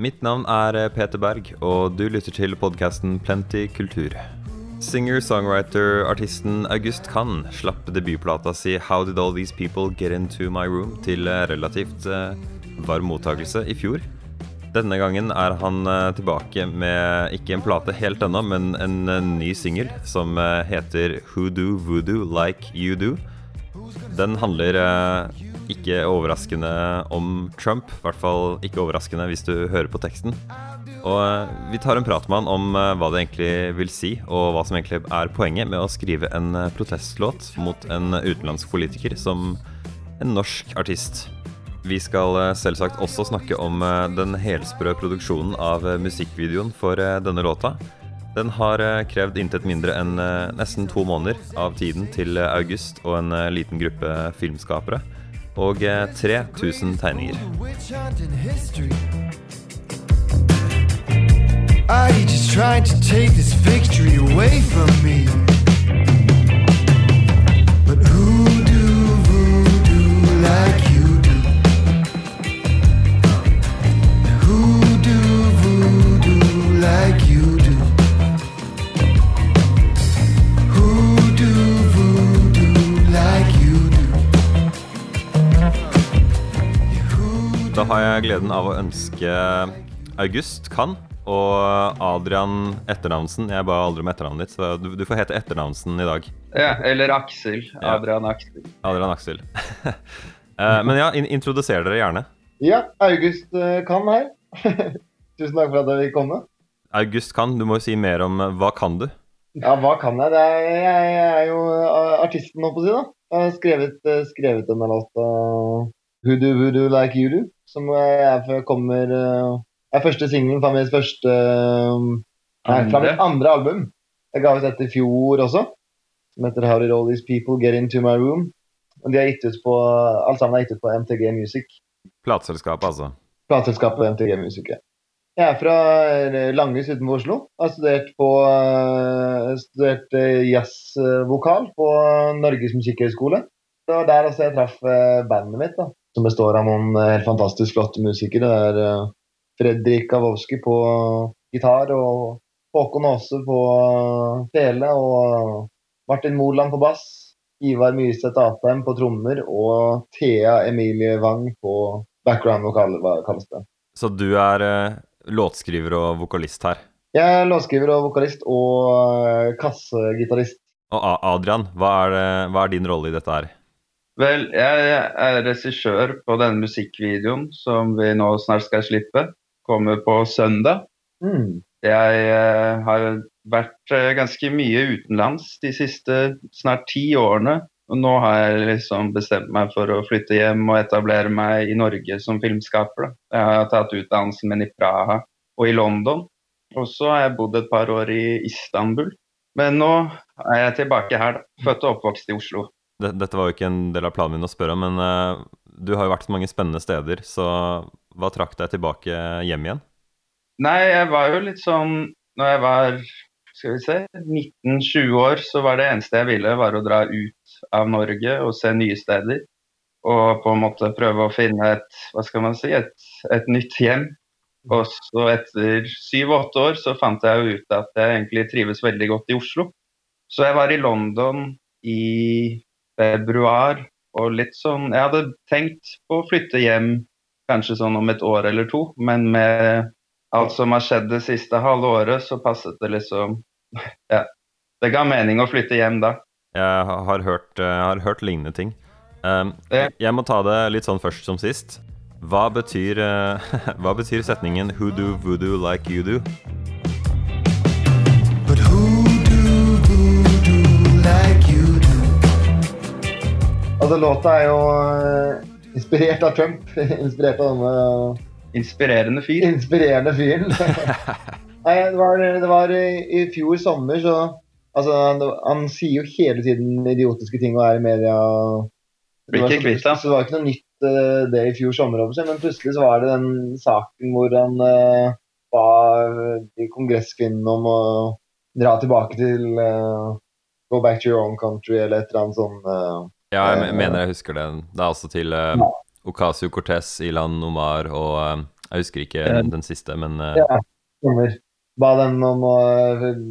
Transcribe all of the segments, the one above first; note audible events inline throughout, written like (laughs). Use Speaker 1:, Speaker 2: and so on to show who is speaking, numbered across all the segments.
Speaker 1: Mitt navn er eh, Peter Berg, og du lytter til podkasten Plenty kultur. Singer-songwriter-artisten August Kann slapp debutplata si 'How Did All These People Get Into My Room' til eh, relativt eh, varm mottakelse i fjor. Denne gangen er han tilbake med ikke en plate helt ennå, men en ny singel som heter 'Who Do Voodoo Like You Do'. Den handler ikke overraskende om Trump, i hvert fall ikke overraskende hvis du hører på teksten. Og eh, vi tar en prat med han om eh, hva det egentlig vil si, og hva som egentlig er poenget med å skrive en eh, protestlåt mot en utenlandsk politiker som en norsk artist. Vi skal selvsagt også snakke om den helsprø produksjonen av musikkvideoen for denne låta. Den har krevd intet mindre enn nesten to måneder av tiden til August og en liten gruppe filmskapere. Og eh, 3000 tegninger.
Speaker 2: Witch hunting history. Are you just
Speaker 1: har jeg gleden av å ønske August Kann og Adrian Etternavnsen. Jeg ba aldri om etternavnet ditt, så du, du får hete Etternavnsen i dag.
Speaker 3: Ja, eller Aksel.
Speaker 1: Ja.
Speaker 3: Adrian Aksel.
Speaker 1: Adrian Aksel. (laughs) Eh, Men ja, in introduser dere gjerne.
Speaker 4: Ja, August Kann her. (laughs) Tusen takk for at jeg fikk komme.
Speaker 1: August Kann, du må jo si mer om eh, hva kan du?
Speaker 4: Ja, hva kan jeg? Det er, jeg, jeg er jo eh, artisten, holdt på å si. da. Jeg har skrevet, eh, skrevet denne låta Who Do Voodoo Like You Do, som er, kommer eh, er første singelen fra mitt første eh, Nei, fra mitt andre album. Jeg ga ut dette i fjor også, som heter How Did All These People Get Into My Room. Og de har gitt ut på, Alle sammen er gitt ut på MTG Music.
Speaker 1: Plateselskapet, altså.
Speaker 4: Plateselskapet MTG Music. ja. Jeg er fra eh, Langhus utenfor Oslo. Jeg har studert på studert jazzvokal på Norges musikkhøgskole. Det var der også jeg traff eh, bandet mitt, da, som består av noen eh, helt fantastisk flotte musikere. Det er eh, Fredrik Kavowski på gitar og Håkon Aase på fele og Martin Moland på bass. Ivar Myrseth Atheim på trommer og Thea Emilie Wang på background-vokal, hva kalles det.
Speaker 1: Så du er låtskriver og vokalist her.
Speaker 4: Jeg er låtskriver og vokalist og kassegitarist.
Speaker 1: Og Adrian, hva er, det, hva er din rolle i dette her?
Speaker 3: Vel, jeg er regissør på denne musikkvideoen som vi nå snart skal slippe. Kommer på søndag.
Speaker 4: Mm.
Speaker 3: Jeg eh, har vært eh, ganske mye utenlands de siste snart ti årene. Og nå har jeg liksom bestemt meg for å flytte hjem og etablere meg i Norge som filmskaper. Da. Jeg har tatt utdannelsen min i Praha og i London. Og så har jeg bodd et par år i Istanbul. Men nå er jeg tilbake her, da. Født og oppvokst i Oslo.
Speaker 1: Det- Dette var jo ikke en del av planen min å spørre om, men eh, du har jo vært så mange spennende steder, så hva trakk deg tilbake hjem igjen?
Speaker 3: Nei, jeg var jo litt sånn Når jeg var skal vi se, 19-20 år, så var det eneste jeg ville, var å dra ut av Norge og se nye steder. Og på en måte prøve å finne et hva skal man si, et, et nytt hjem. Og så etter syv-åtte år så fant jeg jo ut at jeg egentlig trives veldig godt i Oslo. Så jeg var i London i februar og litt sånn Jeg hadde tenkt på å flytte hjem kanskje sånn om et år eller to, men med alt som har skjedd det siste halve året, så passet det liksom (laughs) Ja. Det ga mening å flytte hjem da.
Speaker 1: Jeg har hørt, eh, jeg har hørt lignende ting. Um, jeg må ta det litt sånn først som sist. Hva betyr, eh, (laughs) hva betyr setningen 'Who do voodoo like you do'?
Speaker 4: Altså, låta er jo eh, inspirert av Trump. (laughs) inspirert av denne
Speaker 3: Inspirerende fyr.
Speaker 4: inspirerende fyren. (laughs) Nei, det var, det var i, i fjor sommer, så Altså, han, han sier jo hele tiden idiotiske ting og er i media.
Speaker 3: Blir ikke
Speaker 4: så- Så det var ikke noe nytt eh, det i fjor sommer, men plutselig så var det den saken hvor han uh, ba de kongresskvinnene om å dra tilbake til uh, Go back to your own country, eller et eller annet sånn eh,
Speaker 1: Ja, jeg
Speaker 4: Eh,
Speaker 1: mener jeg husker det. Det er altså til uh, Ocasio Cortez, Ilan Omar og uh, Jeg husker ikke den siste, men uh,
Speaker 4: Ja. Stemmer. Ba dem om å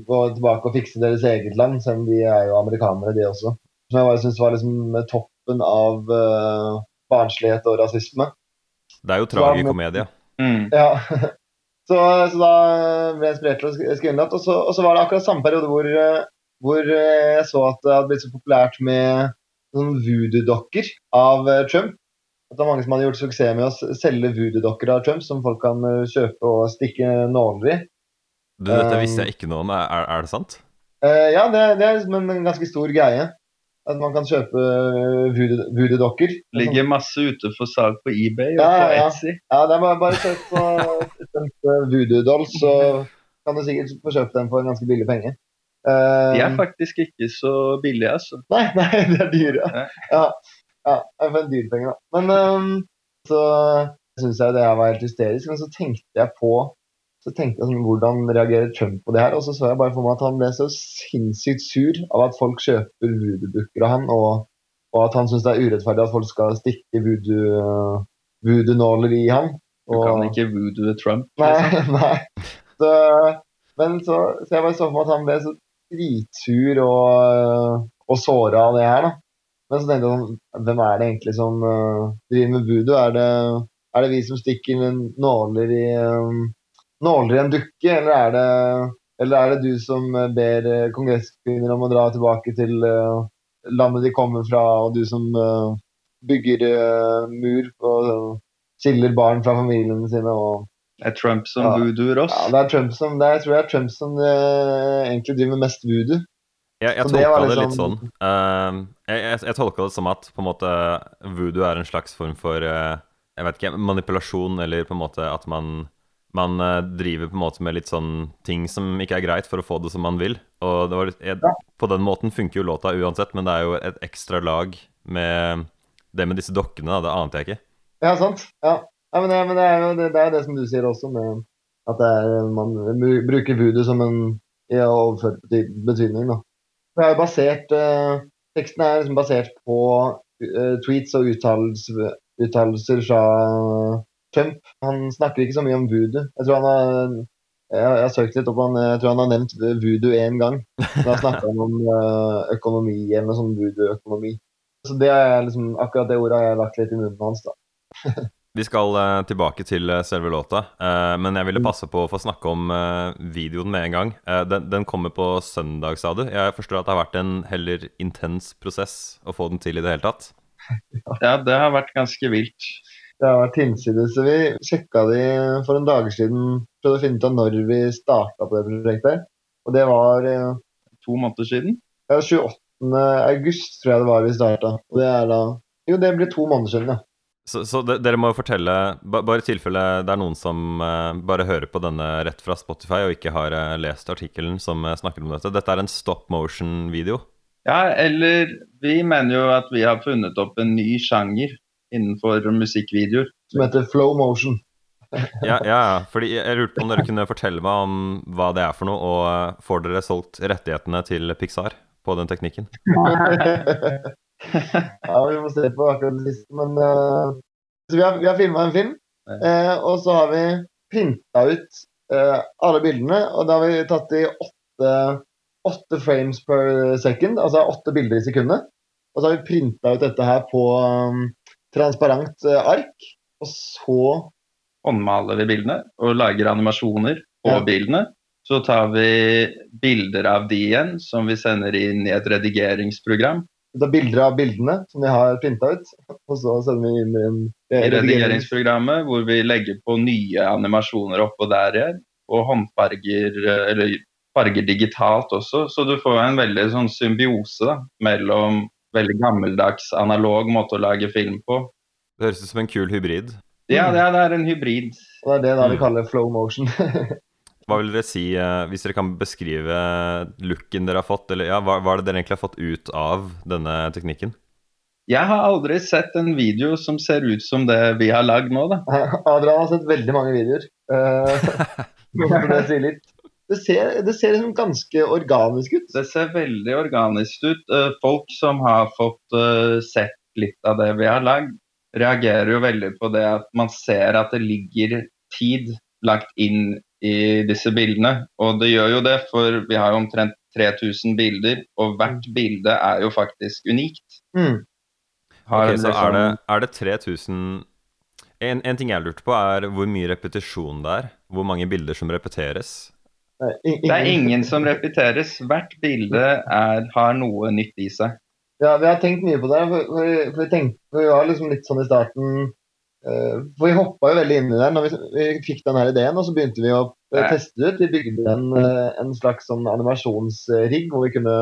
Speaker 4: gå tilbake og fikse deres eget land, selv om de er jo amerikanere, de også. Som jeg bare syns var liksom toppen av uh, barnslighet og rasisme.
Speaker 1: det er jo tragikomedie.
Speaker 3: Mm.
Speaker 4: Ja. (laughs) Så, så da ble jeg inspirert til å skrive en. Og så, og så var det akkurat samme periode hvor, hvor jeg så at det hadde blitt så populært med sånn voodoo-dokker av eh, Trump. At det var mange som hadde gjort suksess med å selge voodoo-dokker av Trump som folk kan eh, kjøpe og stikke nåler i.
Speaker 1: Du, dette
Speaker 4: Um,
Speaker 1: visste jeg ikke noe om. Er, er det sant?
Speaker 4: Uh, ja, det, det er en ganske stor greie. At man kan kjøpe eh, voodoo- voodoo-dokker.
Speaker 3: Ligger masse ute for salg på eBay og
Speaker 4: Ja,
Speaker 3: på
Speaker 4: ja.
Speaker 3: Etsy.
Speaker 4: Ja, det er bare, bare kjøp på (laughs) voodoo-doll, så kan du sikkert få kjøpt den for en ganske billig penge.
Speaker 3: De er faktisk ikke så billige, altså.
Speaker 4: Nei, (laughs) nei, det er dyre.
Speaker 3: Nei.
Speaker 4: Ja, ja det for en dyr penge, da. Men um, så syns jeg det her var helt hysterisk. Men så tenkte jeg på så tenkte jeg sånn, Hvordan reagerer Trump på det her? Og så så jeg bare for meg at han ble så sinnssykt sur av at folk kjøper voodoo-dukker av han, og, og at han syns det er urettferdig at folk skal stikke voodoo- voodoo-nåler i han.
Speaker 3: Du kan ikke voodoo Trump.
Speaker 4: Nei,
Speaker 3: Liksom. (laughs)
Speaker 4: nei. Så, men så, så jeg bare så for meg at han ble så dritsur og, og såra av det her, da. Men så tenkte jeg sånn, hvem er det egentlig som uh, driver med voodoo? Er det, er det vi som stikker nåler i, um, nåler i en dukke, eller er det, eller er det du som ber uh, kongresskvinner om å dra tilbake til uh, landet de kommer fra, og du som uh, bygger mur og skiller barn fra familiene sine? og
Speaker 3: Det er Trump som
Speaker 4: Ja.
Speaker 3: voodooer oss.
Speaker 4: ja, det er Trump som, det er, jeg tror det er Trump som uh, egentlig driver med mest voodoo.
Speaker 1: Jeg, jeg tolka
Speaker 4: det
Speaker 1: det litt
Speaker 4: liksom-
Speaker 1: sånn. Uh, jeg, jeg, jeg tolka det som at på en måte voodoo er en slags form for uh, jeg vet ikke, manipulasjon, eller på en måte at man, man driver på en måte med litt sånn ting som ikke er greit, for å få det som man vil. Og det var, litt- jeg, på den måten funker jo låta uansett, men det er jo et ekstra lag med det med disse dokkene, da, det ante jeg ikke.
Speaker 4: Ja, sant? Ja. Ja men, det, men det, det, det er jo det som du sier også, med at er, man bruker voodoo som en i overført betydning. da. Det er jo basert, eh, Teksten er liksom basert på uh, tweets og uttalelser, uttalelser fra Trump. Han snakker ikke så mye om voodoo. Jeg tror han har jeg, jeg har søkt litt opp han, jeg tror han har nevnt voodoo én gang. Da snakka han om eh, økonomi eller noe sånn voodoo-økonomi. Så det er liksom, akkurat det ordet har jeg lagt litt i munnen hans. da. (laughs)
Speaker 1: Vi skal uh, tilbake til eh, selve låta, uh, men jeg ville passe på å få snakke om videoen med en gang. Den, den kommer på søndag, sa du. Jeg forstår at det har vært en heller intens prosess å få den til i det hele tatt. (laughs)
Speaker 3: Ja, det har vært ganske vilt.
Speaker 4: Det har vært hinsides. Vi sjekka de for en dag siden, prøvde å finne ut av når vi starta på det prosjektet. Og det var
Speaker 3: To måneder siden.
Speaker 4: ja, 28. august, tror jeg det var vi starta. Og det er da Jo, det blir to måneder siden, ja.
Speaker 1: Så, så de, dere må jo fortelle, bare i tilfelle det er noen som eh, bare hører på denne rett fra Spotify og ikke har eh, lest artikkelen som eh, snakker om dette. Dette er en stop motion-video.
Speaker 3: Ja, eller vi mener jo at vi har funnet opp en ny sjanger innenfor musikkvideoer.
Speaker 4: Som heter Flow Motion. (laughs)
Speaker 1: Ja, ja, fordi jeg lurte på om dere kunne fortelle meg om hva det er for noe, og får dere solgt rettighetene til Pixar på den teknikken? (laughs)
Speaker 4: ja, vi får se på akkurat det siste, men uh, Så vi har, vi har filma en film, uh, og så har vi printa ut uh, alle bildene, og da har vi tatt i åtte, åtte frames per second, altså åtte bilder i sekundet. Og så har vi printa ut dette her på um, transparent ark, og så
Speaker 3: Håndmaler vi bildene og lager animasjoner på
Speaker 4: Ja.
Speaker 3: bildene. Så tar vi bilder av de igjen, som vi sender inn i et redigeringsprogram.
Speaker 4: Vi tar bilder av bildene som vi har printa ut, og så sender vi inn i en
Speaker 3: redigeringsprogrammet hvor vi legger på nye animasjoner oppå der igjen. Og håndfarger, eller farger digitalt også. Så du får en veldig sånn symbiose da, mellom veldig gammeldags analog måte å lage film på.
Speaker 1: Det høres ut som en kul hybrid.
Speaker 3: Ja, det er, det er en hybrid.
Speaker 4: Og det er det da vi
Speaker 1: Mm.
Speaker 4: kaller flow motion. (laughs)
Speaker 1: Hva vil dere si, eh, hvis dere kan beskrive looken dere har fått, eller ja, hva, hva er det dere egentlig har fått ut av denne teknikken?
Speaker 3: Jeg har aldri sett en video som ser ut som det vi har lagd nå, da. (laughs)
Speaker 4: Adrian har sett veldig mange videoer. Eh, (laughs) det sier litt. Det ser, det ser liksom ganske organisk ut.
Speaker 3: Det ser veldig organisk ut. Eh, Folk som har fått eh, sett litt av det vi har lagd, reagerer jo veldig på det at man ser at det ligger tid lagt inn i disse bildene. Og det gjør jo det, for vi har jo omtrent 3000 bilder, og hvert bilde er jo faktisk unikt.
Speaker 4: Mm.
Speaker 3: Har
Speaker 1: Ok, så er det, er det 3000 en, en ting jeg lurte på, er hvor mye repetisjon det er. Hvor mange bilder som repeteres.
Speaker 3: Det er ingen som repeteres. Hvert bilde er, har noe nytt i seg.
Speaker 4: Ja, vi har tenkt mye på det. For, for, for vi, tenkte, for vi var liksom litt sånn i starten For vi hoppa jo veldig inn i det når vi, vi fikk den her ideen, og så begynte vi å eh, teste ut. Vi bygde en, eh, en slags sånn animasjonsrigg hvor vi kunne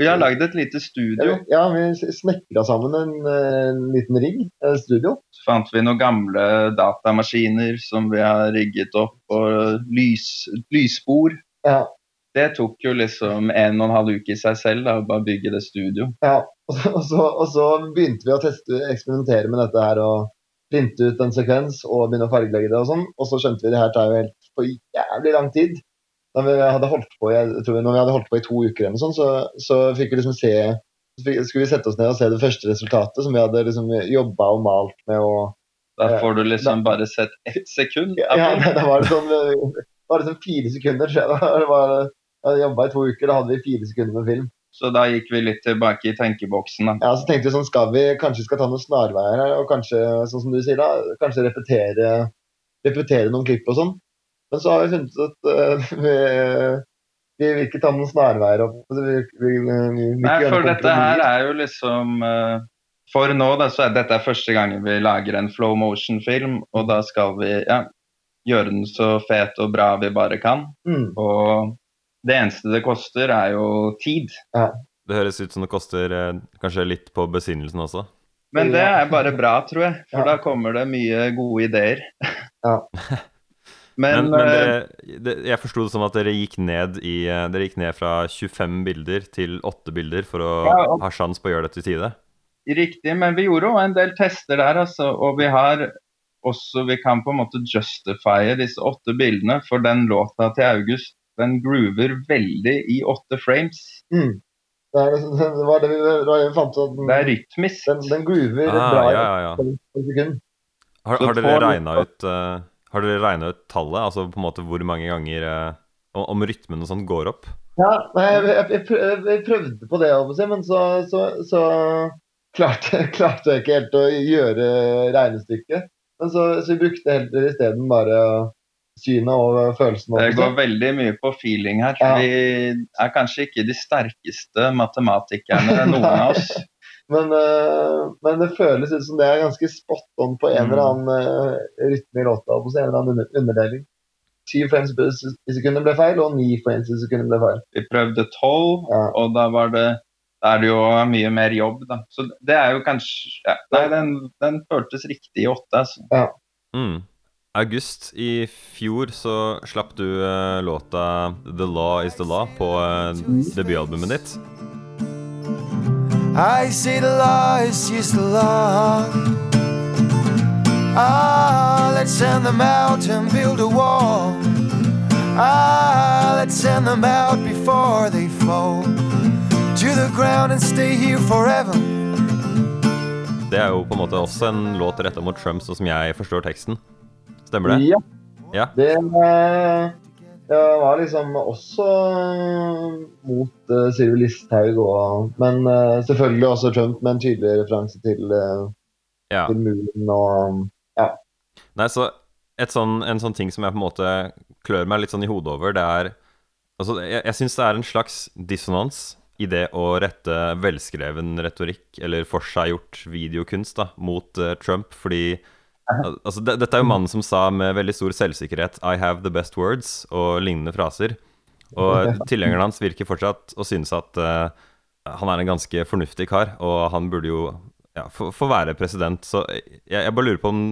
Speaker 3: Vi har lagd et lite studio.
Speaker 4: Ja, vi snekra sammen en, eh, en liten rigg, studio.
Speaker 3: Så fant vi noen gamle datamaskiner som vi har rigget opp, og lys, lysspor.
Speaker 4: Ja,
Speaker 3: Det tok jo liksom en og en halv uke i seg selv, da, å bare bygge det studio.
Speaker 4: ja. Og, så, og så begynte vi å teste, eksperimentere med dette her og printe ut en sekvens og begynne å fargelegge det og sånn. Og så skjønte vi det her tar jo helt for jævlig lang tid. Da vi hadde holdt på, jeg tror vi, når vi hadde holdt på i to uker, eller sånt, så, så fikk vi liksom se fikk, skulle vi sette oss ned og se det første resultatet som vi hadde liksom jobba og malt med. og
Speaker 3: Da får du liksom bare sett ett sekund.
Speaker 4: Ja, det, det var sånn det var liksom fire sekunder. jeg. (laughs) Det var, jeg hadde jobba i to uker, da hadde vi fire sekunder med film.
Speaker 3: Så da gikk vi litt tilbake i tenkeboksen. Da.
Speaker 4: Ja, så tenkte vi sånn, skal vi kanskje skal ta noen snarveier her, og kanskje, sånn som du sier da, kanskje repetere, repetere noen klipp og sånn. Men så har vi funnet ut at uh, (laughs) vi, vi vil ikke ta noen snarveier opp. Vi, vi,
Speaker 3: Nei, for dette her er jo liksom uh, For nå, da, så er dette første gangen vi lager en flow motion-film, og da skal vi ja, gjøre den så fet og bra vi bare kan.
Speaker 4: Mm.
Speaker 3: Og det eneste det koster, er jo tid.
Speaker 1: Det høres ut som det koster eh, kanskje litt på besinnelsen også.
Speaker 3: Men det er bare bra, tror jeg, for
Speaker 4: Ja.
Speaker 3: da kommer det mye gode ideer.
Speaker 4: Ja. (laughs)
Speaker 1: Men,
Speaker 3: Men,
Speaker 1: men
Speaker 3: eh,
Speaker 1: dere, det, jeg forsto det som at dere gikk ned i eh, Dere gikk ned fra 25 bilder til 8 bilder for å
Speaker 3: Ja, og-
Speaker 1: ha sjans på å gjøre det til tide.
Speaker 3: Riktig, men vi gjorde jo en del tester der, altså. Og vi har også Vi kan på en måte justifye disse åtte bildene, for den låta til August den groover veldig i åtte frames.
Speaker 4: Mm. Det, er, (laughs) det var det vi, det var det vi fant ut. Den,
Speaker 3: Det er rytmisk.
Speaker 4: den, den groover
Speaker 1: Ah,
Speaker 4: bra
Speaker 1: ja, ja, ja. Har, har dere regna ut uh, Har dere regnet ut tallet? Altså på en måte hvor mange ganger uh, om, rytmen og sånn går opp?
Speaker 4: Ja, jeg, jeg, jeg prøvde på det, å men så, så, så klarte, (laughs) klarte jeg ikke helt å gjøre regnestykket. Men så, så vi brukte heller isteden bare synet og følelsen.
Speaker 3: Det går veldig mye på feeling her.
Speaker 4: Ja.
Speaker 3: Vi er kanskje ikke de sterkeste matematikerne, noen av oss. (laughs)
Speaker 4: Men, eh, men det føles ut som det er ganske spot on på en
Speaker 3: Mm.
Speaker 4: eller annen eh, rytme i låta. og på En eller annen under, underdeling. Syv frames i sekundet ble feil, og ni frames i sekundet ble feil.
Speaker 3: Vi prøvde tolv,
Speaker 4: Ja.
Speaker 3: og da var det da er det jo mye mer jobb, da. Så det er jo kanskje ja, Nei, den, den føltes riktig i åtte, altså. Ja.
Speaker 1: Mm. August i fjor så slapp du uh, låta 'The Law Is The Law' på uh, debutalbumet ditt.
Speaker 2: I see the law is just the law. Ah, let's send them out and build a wall. Ah, let's send them out before they fall to the ground and stay here forever.
Speaker 1: Det er jo på en måte også en låt retta mot Trump, sånn som jeg forstår teksten. Stemmer det?
Speaker 4: Ja.
Speaker 1: Ja.
Speaker 4: Det eh, ja, var liksom også mot uh, Sylvi Listhaug og Men eh, selvfølgelig også Trump med en tydelig referanse til, uh,
Speaker 1: Ja.
Speaker 4: til muren og
Speaker 1: Nei, så sånn, en sånn ting som jeg på en måte klør meg litt sånn i hodet over, det er Altså, jeg, jeg syns det er en slags dissonans i det å rette velskreven retorikk, eller forseggjort videokunst, da, mot uh, Trump, fordi Altså, det, dette er jo mannen som sa med veldig stor selvsikkerhet 'I have the best words' og lignende fraser. Og tilhengerne hans virker fortsatt å synes at uh, han er en ganske fornuftig kar, og han burde jo ja, få være president. Så jeg, jeg bare lurer på om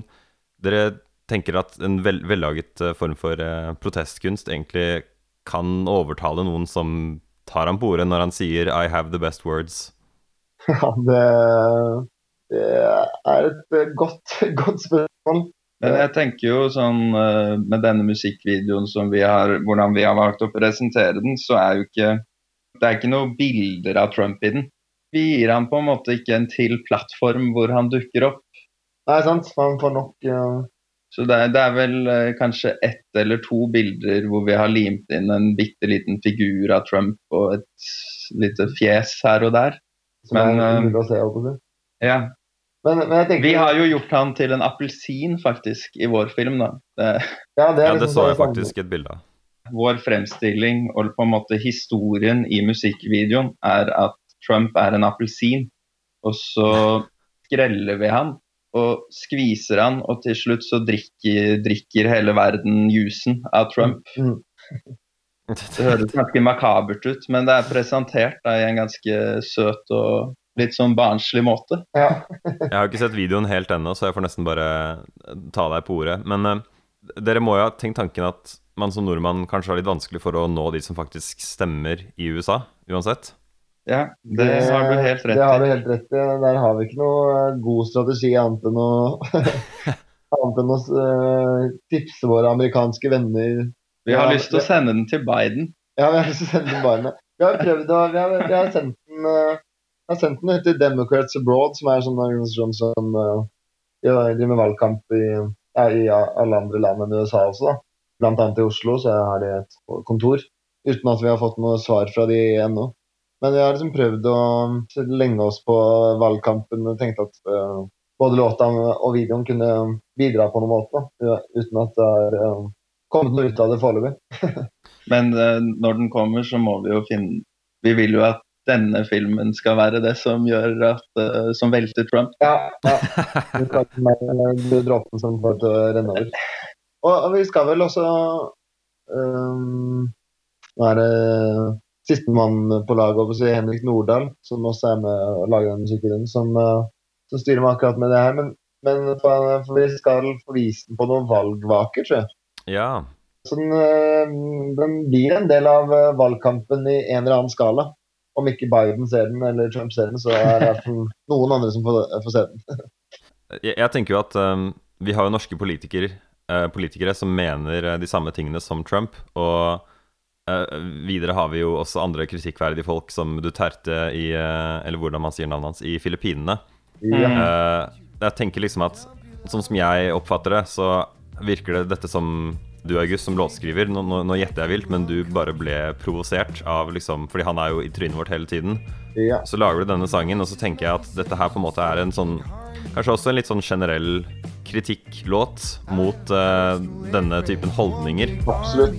Speaker 1: dere tenker at en vel, vellaget eh, form for uh, protestkunst egentlig kan overtale noen som tar ham på ordet når han sier 'I have the best words'? (laughs)
Speaker 4: Ja, det, det er et eh, godt, (laughs) godt spørsmål.
Speaker 3: Men jeg tenker jo sånn eh, med denne musikkvideoen som vi har, hvordan vi har valgt å presentere den, så er jo ikke Det er ikke noen bilder av Trump i den. Vi gir ham på en måte ikke en til plattform hvor han dukker opp.
Speaker 4: Nei, sant. Man får nok, ja.
Speaker 3: Så det er, det er vel eh, kanskje ett eller to bilder hvor vi har limt inn en bitte liten figur av Trump og et lite fjes her og der.
Speaker 4: Som
Speaker 3: Men,
Speaker 4: er mulig å se, å si.
Speaker 3: Ja.
Speaker 4: Men, men jeg tenker
Speaker 3: Vi har jo gjort han til en appelsin, faktisk, i vår film. da. Det,
Speaker 4: ja, det, er
Speaker 1: Ja, det
Speaker 4: liksom
Speaker 1: så jeg faktisk et bilde av.
Speaker 3: vår fremstilling og på en måte historien i musikkvideoen er at Trump er en appelsin, og så skreller vi han og skviser han, og til slutt så drikker, drikker hele verden jusen av Trump.
Speaker 4: Mm.
Speaker 3: Det høres ganske makabert ut, men det er presentert da, i en ganske søt og litt sånn barnslig måte.
Speaker 4: Ja.
Speaker 1: Jeg har ikke sett videoen helt ennå, så jeg får nesten bare ta deg på ordet. Men uh, dere må jo ha tenkt tanken at man som nordmann kanskje har litt vanskelig for å nå de som faktisk stemmer i USA, uansett.
Speaker 3: Ja, det har du helt rett
Speaker 4: Det har du helt rett i. Der har vi ikke noe eh, god strategi annet enn å (laughs) Annet enn å uh, tipse våre amerikanske venner
Speaker 3: Vi har
Speaker 4: Ja,
Speaker 3: lyst til å sende den til Biden.
Speaker 4: Ja, vi har lyst til å sende den til Biden. Vi har prøvd å Vi har, vi har sendt den eh, Jeg har sendt den til Democrats Abroad, som er en sånn organisasjon som uh, driver med valgkamp i, i alle andre land enn USA også. da. Blant annet i Oslo så har de et kontor, uten at vi har fått noe svar fra de ennå. Men vi har liksom prøvd å lenge oss på valgkampen og tenkte at uh, både låta og videoen kunne bidra på noen måte, da, uten at det har uh, kommet noe ut av det foreløpig. (laughs)
Speaker 3: Men uh, når den kommer, så må vi jo finne Vi vil jo at denne filmen skal være det som gjør at uh, Som velter Trump.
Speaker 4: Ja, ja. Du ikke dråpen som får til å renne over. Og, og vi skal vel også um, Nå er det sistemann på laget, Henrik Nordahl, som også er med og lager den musikken, som, uh, som styrer med akkurat med det her. Men, men for, for vi skal få vist den på noen valgvaker, tror jeg.
Speaker 1: Ja.
Speaker 4: Så den, den blir en del av valgkampen i en eller annen skala. Om ikke Biden ser den eller Trump ser den, så er det i hvert fall noen andre som får, får se den. (laughs)
Speaker 1: Jeg, jeg tenker jo at um, vi har jo norske politikere, uh, politikere som mener eh, de samme tingene som Trump. Og uh, videre har vi jo også andre kritikkverdige folk som Duterte i uh, Eller hvordan man sier navnet hans, i Filippinene.
Speaker 4: Ja.
Speaker 1: Eh, jeg tenker liksom at Sånn som jeg oppfatter det, så virker det dette som du, August, som låtskriver. Nå, nå, nå gjetter jeg vilt, men du bare ble provosert av liksom Fordi han er jo i trynet vårt hele tiden.
Speaker 4: Ja.
Speaker 1: Så lager du denne sangen, og så tenker jeg at dette her på en måte er en sånn Kanskje også en litt sånn generell kritikklåt mot uh, denne typen holdninger.
Speaker 4: Absolutt.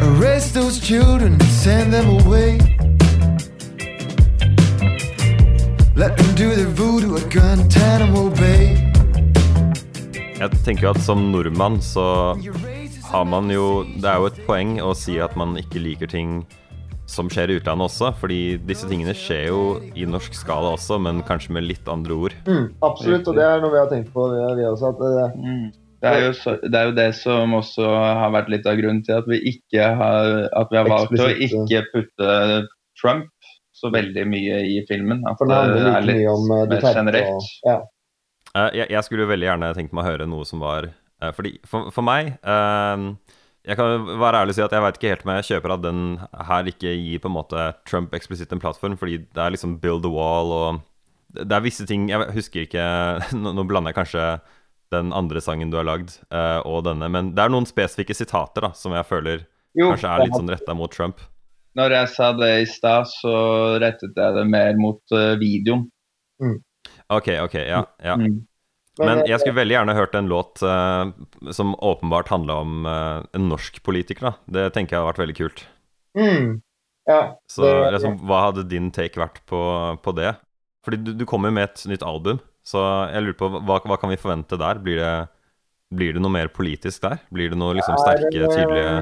Speaker 2: Arrest those children and send them away. Let them do their voodoo at Guantanamo Bay.
Speaker 1: Jeg tenker jo at som nordmann så har man jo Det er jo et poeng å si at man ikke liker ting som skjer i utlandet også, fordi disse tingene skjer jo i norsk skala også, men kanskje med litt andre ord.
Speaker 4: Mm, absolutt, og det er noe vi har tenkt på, vi, også. At det,
Speaker 3: Mm. Det er, jo så, det er jo det som også har vært litt av grunnen til at vi ikke har At vi har valgt å ikke putte Trump så veldig mye i filmen. At
Speaker 4: for det handler
Speaker 3: er
Speaker 4: like
Speaker 3: litt
Speaker 4: mye om uh,
Speaker 3: generelt.
Speaker 4: og ja.
Speaker 1: Eh, jeg, jeg skulle jo veldig gjerne tenkt meg å høre noe som var eh, Fordi for, for meg eh, Jeg kan være ærlig og si at jeg veit ikke helt om jeg kjøper at den her ikke gir på en måte Trump eksplisitt en plattform, fordi det er liksom build a wall og Det er visse ting Jeg husker ikke (laughs) Nå, nå blander jeg kanskje den andre sangen du har lagd, eh, og denne, men det er noen spesifikke sitater da som jeg føler
Speaker 3: Jo,
Speaker 1: kanskje er litt sånn retta mot Trump.
Speaker 3: når jeg sa det i stad, så rettet jeg det mer mot videoen.
Speaker 1: Ok, ok, ja, ja.
Speaker 3: Mm.
Speaker 1: Men
Speaker 4: eh,
Speaker 1: jeg skulle veldig gjerne hørt en låt uh, som åpenbart handla om uh, en norsk politiker, da. Det tenker jeg har vært veldig kult.
Speaker 4: Mm, ja.
Speaker 1: Så liksom, hva hadde din take vært på, på det? Fordi du, du kommer med et nytt album, så jeg lurer på hva, hva kan vi forvente der? Blir det, blir det noe mer politisk der? Blir det noe liksom
Speaker 4: Ja,
Speaker 1: sterke,
Speaker 4: det-
Speaker 1: tydelige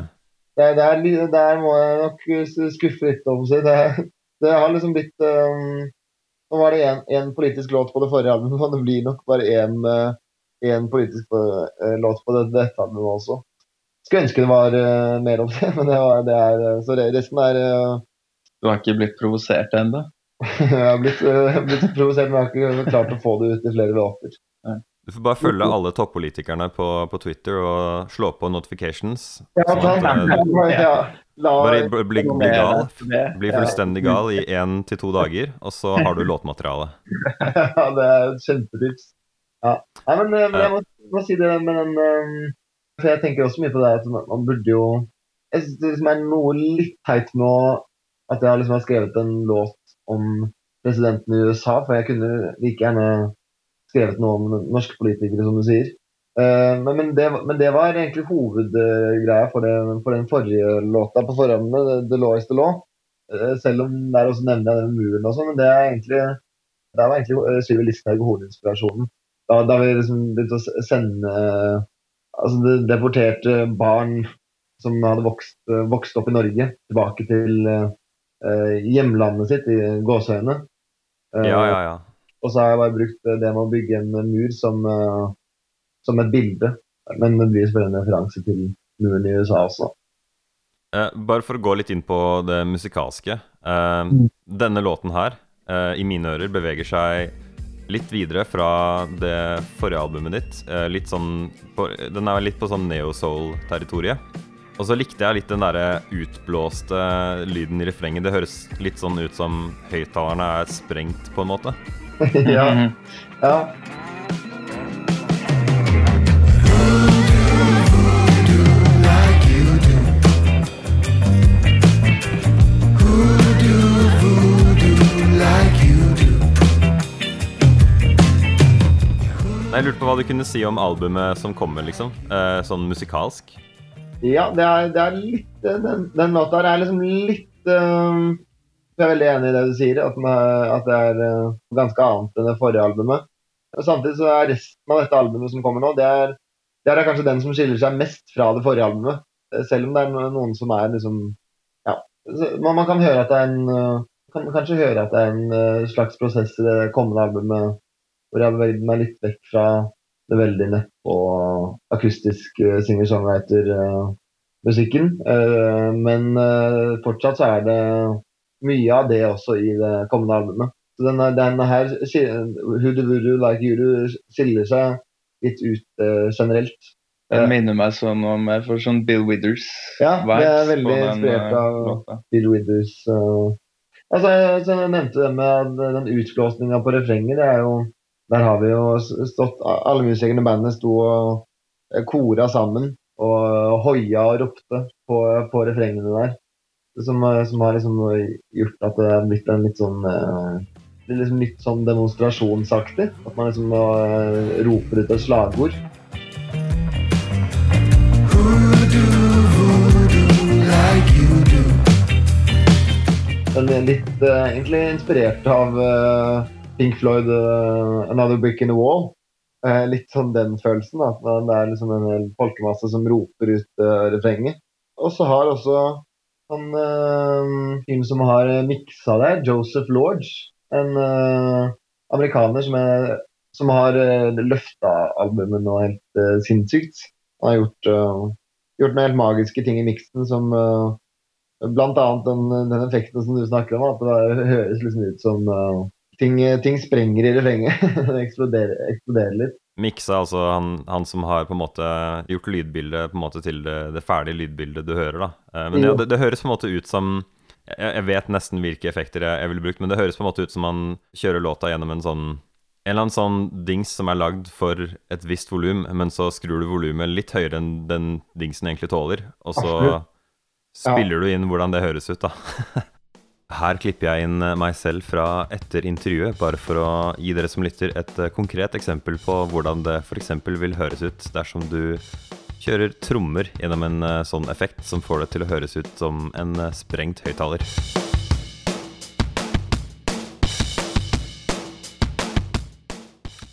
Speaker 4: Det, det er, li- der må jeg nok skuffe litt om seg. Det, det har liksom blitt um, Nå var det én politisk låt på det forrige albumet, (laughs) og det blir nok bare én politisk uh, låt på dette, dette albumet også. Skulle ønske det var uh, mer om det, (laughs) men det, var, det er Så det- resten er uh,
Speaker 3: Du har ikke blitt provosert ennå? (laughs)
Speaker 4: Jeg har blitt, uh, blitt provosert, men jeg har ikke klart å få det ut i flere låter.
Speaker 1: Du får bare følge alle toppolitikerne på, på Twitter og slå på notifications.
Speaker 4: Ja,
Speaker 1: sånn at, eh,
Speaker 4: ja, la,
Speaker 1: bare bli, bli, gal. Bli fullstendig gal i én til to dager, og så har du låtmateriale. (laughs)
Speaker 4: ja, det er et kjempetips. Nei, men, eh, men jeg må, må si det med den eh, For jeg tenker også mye på det at man, burde jo Jeg synes det liksom er noe litt teit med å, at jeg liksom har skrevet en låt om presidenten i USA, for jeg kunne like gjerne skrevet noe om norske politikere, som du sier. Eh, men, men, det, men det var egentlig hovedgreia for, det- for den forrige låta på forhånd, The Law is the Law. Eh, selv om der også nevner jeg den muren og sånn, men det er egentlig det var egentlig eh, Syver Listhaug hovedinspirasjonen. Da, da vi liksom begynte å sende altså de deporterte barn som hadde vokst, vokst opp i Norge, tilbake til eh, hjemlandet sitt, i gåseøyne.
Speaker 1: Ja, ja, ja.
Speaker 4: Og så har jeg bare brukt det med å bygge en mur som, som et bilde. Men det blir selvfølgelig en referanse til muren i USA også.
Speaker 1: Eh, bare for å gå litt inn på det musikalske. Eh,
Speaker 4: Mm.
Speaker 1: Denne låten her, eh, i mine ører, beveger seg litt videre fra det forrige albumet ditt. Eh, litt sånn på, Den er litt på sånn neo-soul-territoriet. Og så likte jeg litt den derre utblåste lyden i refrenget. Det høres litt sånn ut som høyttalerne er sprengt, på en måte. (laughs)
Speaker 4: ja,
Speaker 3: Mhm.
Speaker 4: ja.
Speaker 1: Jeg lurte på hva du kunne si om albumet som kommer, liksom. Eh, sånn musikalsk.
Speaker 4: Ja, det er, det er litt eh, Den, den låta her er liksom litt eh, Jeg er veldig enig i det du sier, at, er, at det er eh, ganske annet enn det forrige albumet. Og Samtidig så er resten av dette albumet som kommer nå, det er, det er kanskje den som skiller seg mest fra det forrige albumet. Selv om det er noen som er liksom Ja. Man, man kan høre at det er en eh, kan kanskje høre at det er en slags prosess i det kommende albumet hvor jeg har beveget meg litt vekk fra det veldig neppe og akustisk uh, singer-songwriter-musikken. Eh, men eh, fortsatt så er det mye av det også i det kommende albumet. Så denne, denne her, Voodoo Like You skiller seg litt ut eh, generelt.
Speaker 3: Det minner meg sånn om Jeg får sånn Bill Withers
Speaker 4: Ja, det er veldig inspirert
Speaker 3: eh,
Speaker 4: av
Speaker 3: låta.
Speaker 4: Bill Withers. eh. altså, jeg, jeg nevnte det med den utblåsninga på refrenget. det er jo Der har vi jo stått Alle musikerne i bandet sto og eh, kora sammen og hoia og ropte på, på refrengene der. Som, eh, som har liksom gjort at det er blitt en litt sånn eh, det er liksom litt sånn demonstrasjonsaktig. At man liksom roper ut et slagord. Den er litt uh, egentlig inspirert av eh, Pink Floyd uh, 'Another Brick in the Wall'. Uh, litt sånn den følelsen. At det er liksom en hel folkemasse som roper ut uh, refrenget. Og så har også han uh, fyren som har miksa der, Joseph Lorge, en amerikaner som, er, som har uh, løfta albumet nå helt sinnssykt. Han har gjort, gjort noen helt magiske ting i miksen som Blant annet den, den effekten som du snakker om, at det høres liksom ut som ting, ting sprenger i refrenget. (laughs) det eksploderer, eksploderer litt.
Speaker 1: Miksa, altså han, han som har på en måte gjort lydbildet på en måte til det, det ferdige lydbildet du hører, da. Eh, Men
Speaker 4: det,
Speaker 1: ja, det, det høres på en måte ut som jeg, jeg vet nesten hvilke effekter jeg, jeg ville brukt, men det høres på en måte ut som man kjører låta gjennom en sånn en eller annen sånn dings som er lagd for et visst volum, men så skrur du volumet litt høyere enn den dingsen egentlig tåler, og så
Speaker 4: Absolutt.
Speaker 1: spiller du inn hvordan det høres ut, da. (laughs) Her klipper jeg inn eh, meg selv fra etter intervjuet, bare for å gi dere som lytter et eh, konkret eksempel på hvordan det f.eks. vil høres ut dersom du kjører trommer gjennom en eh, sånn effekt som får det til å høres ut som en sprengt høyttaler.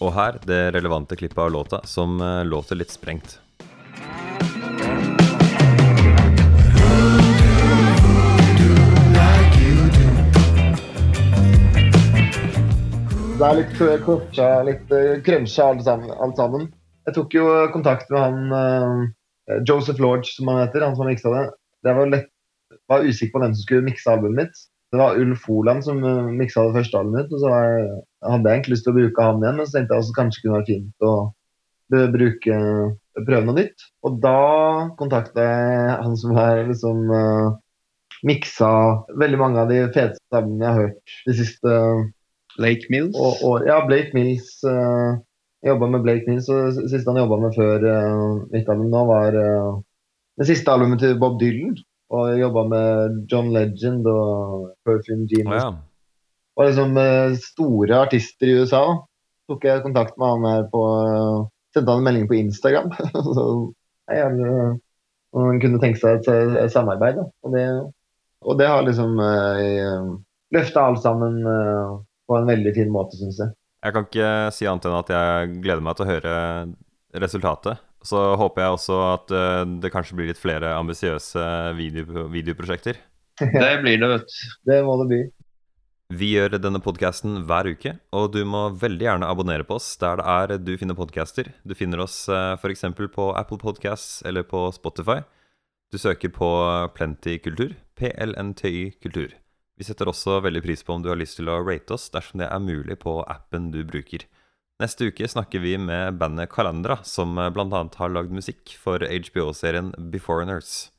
Speaker 1: Og her det relevante klippet av låta som låter litt sprengt.
Speaker 4: Det er litt kortsa, litt uh, krønsja alt alt sammen. Jeg tok jo kontakt med han eh, Joseph Lorge, som han heter, han som miksa det. Jeg var, lett, var usikker på hvem som skulle mikse albumet mitt. Det var Ulf Holand som miksa det første albumet mitt. og så jeg, hadde jeg egentlig lyst til å bruke han igjen, men så tenkte jeg også kanskje kunne være fint å bruke prøve noe nytt. Og da kontakta jeg han som har liksom uh, miksa veldig mange av de feteste albumene jeg har hørt de siste
Speaker 3: Lake Mills.
Speaker 4: og, og, ja, Blake Mills, Uh, Jeg jobba med Blake Mills, og det siste han jobba med før uh, mitt album nå, var uh, det siste albumet til Bob Dylan. Og jeg jobba med John Legend og Perfume Genius.
Speaker 1: Oh, ja.
Speaker 4: Og liksom uh, store artister i USA. Tok jeg kontakt med han her på uh, Sendte han en melding på Instagram. (laughs) så jeg gjerne om han kunne tenke seg et, et samarbeid. Da. Og, det, og det har liksom uh, løfta alt sammen eh, på en veldig fin måte, syns jeg.
Speaker 1: Jeg kan ikke si annet enn at jeg gleder meg til å høre resultatet. Så håper jeg også at eh, det kanskje blir litt flere ambisiøse video, videoprosjekter. (laughs)
Speaker 3: Det blir det, vet du.
Speaker 4: Det må det bli.
Speaker 1: Vi gjør denne podkasten hver uke, og du må veldig gjerne abonnere på oss der det er du finner podcaster. Du finner oss f.eks. på Apple Podcasts eller på Spotify. Du søker på Plenty kultur, PLNTY kultur. Vi setter også veldig pris på om du har lyst til å rate oss dersom det er mulig på appen du bruker. Neste uke snakker vi med bandet Kalendra, som bl.a. har lagd musikk for HBO-serien Beforeigners.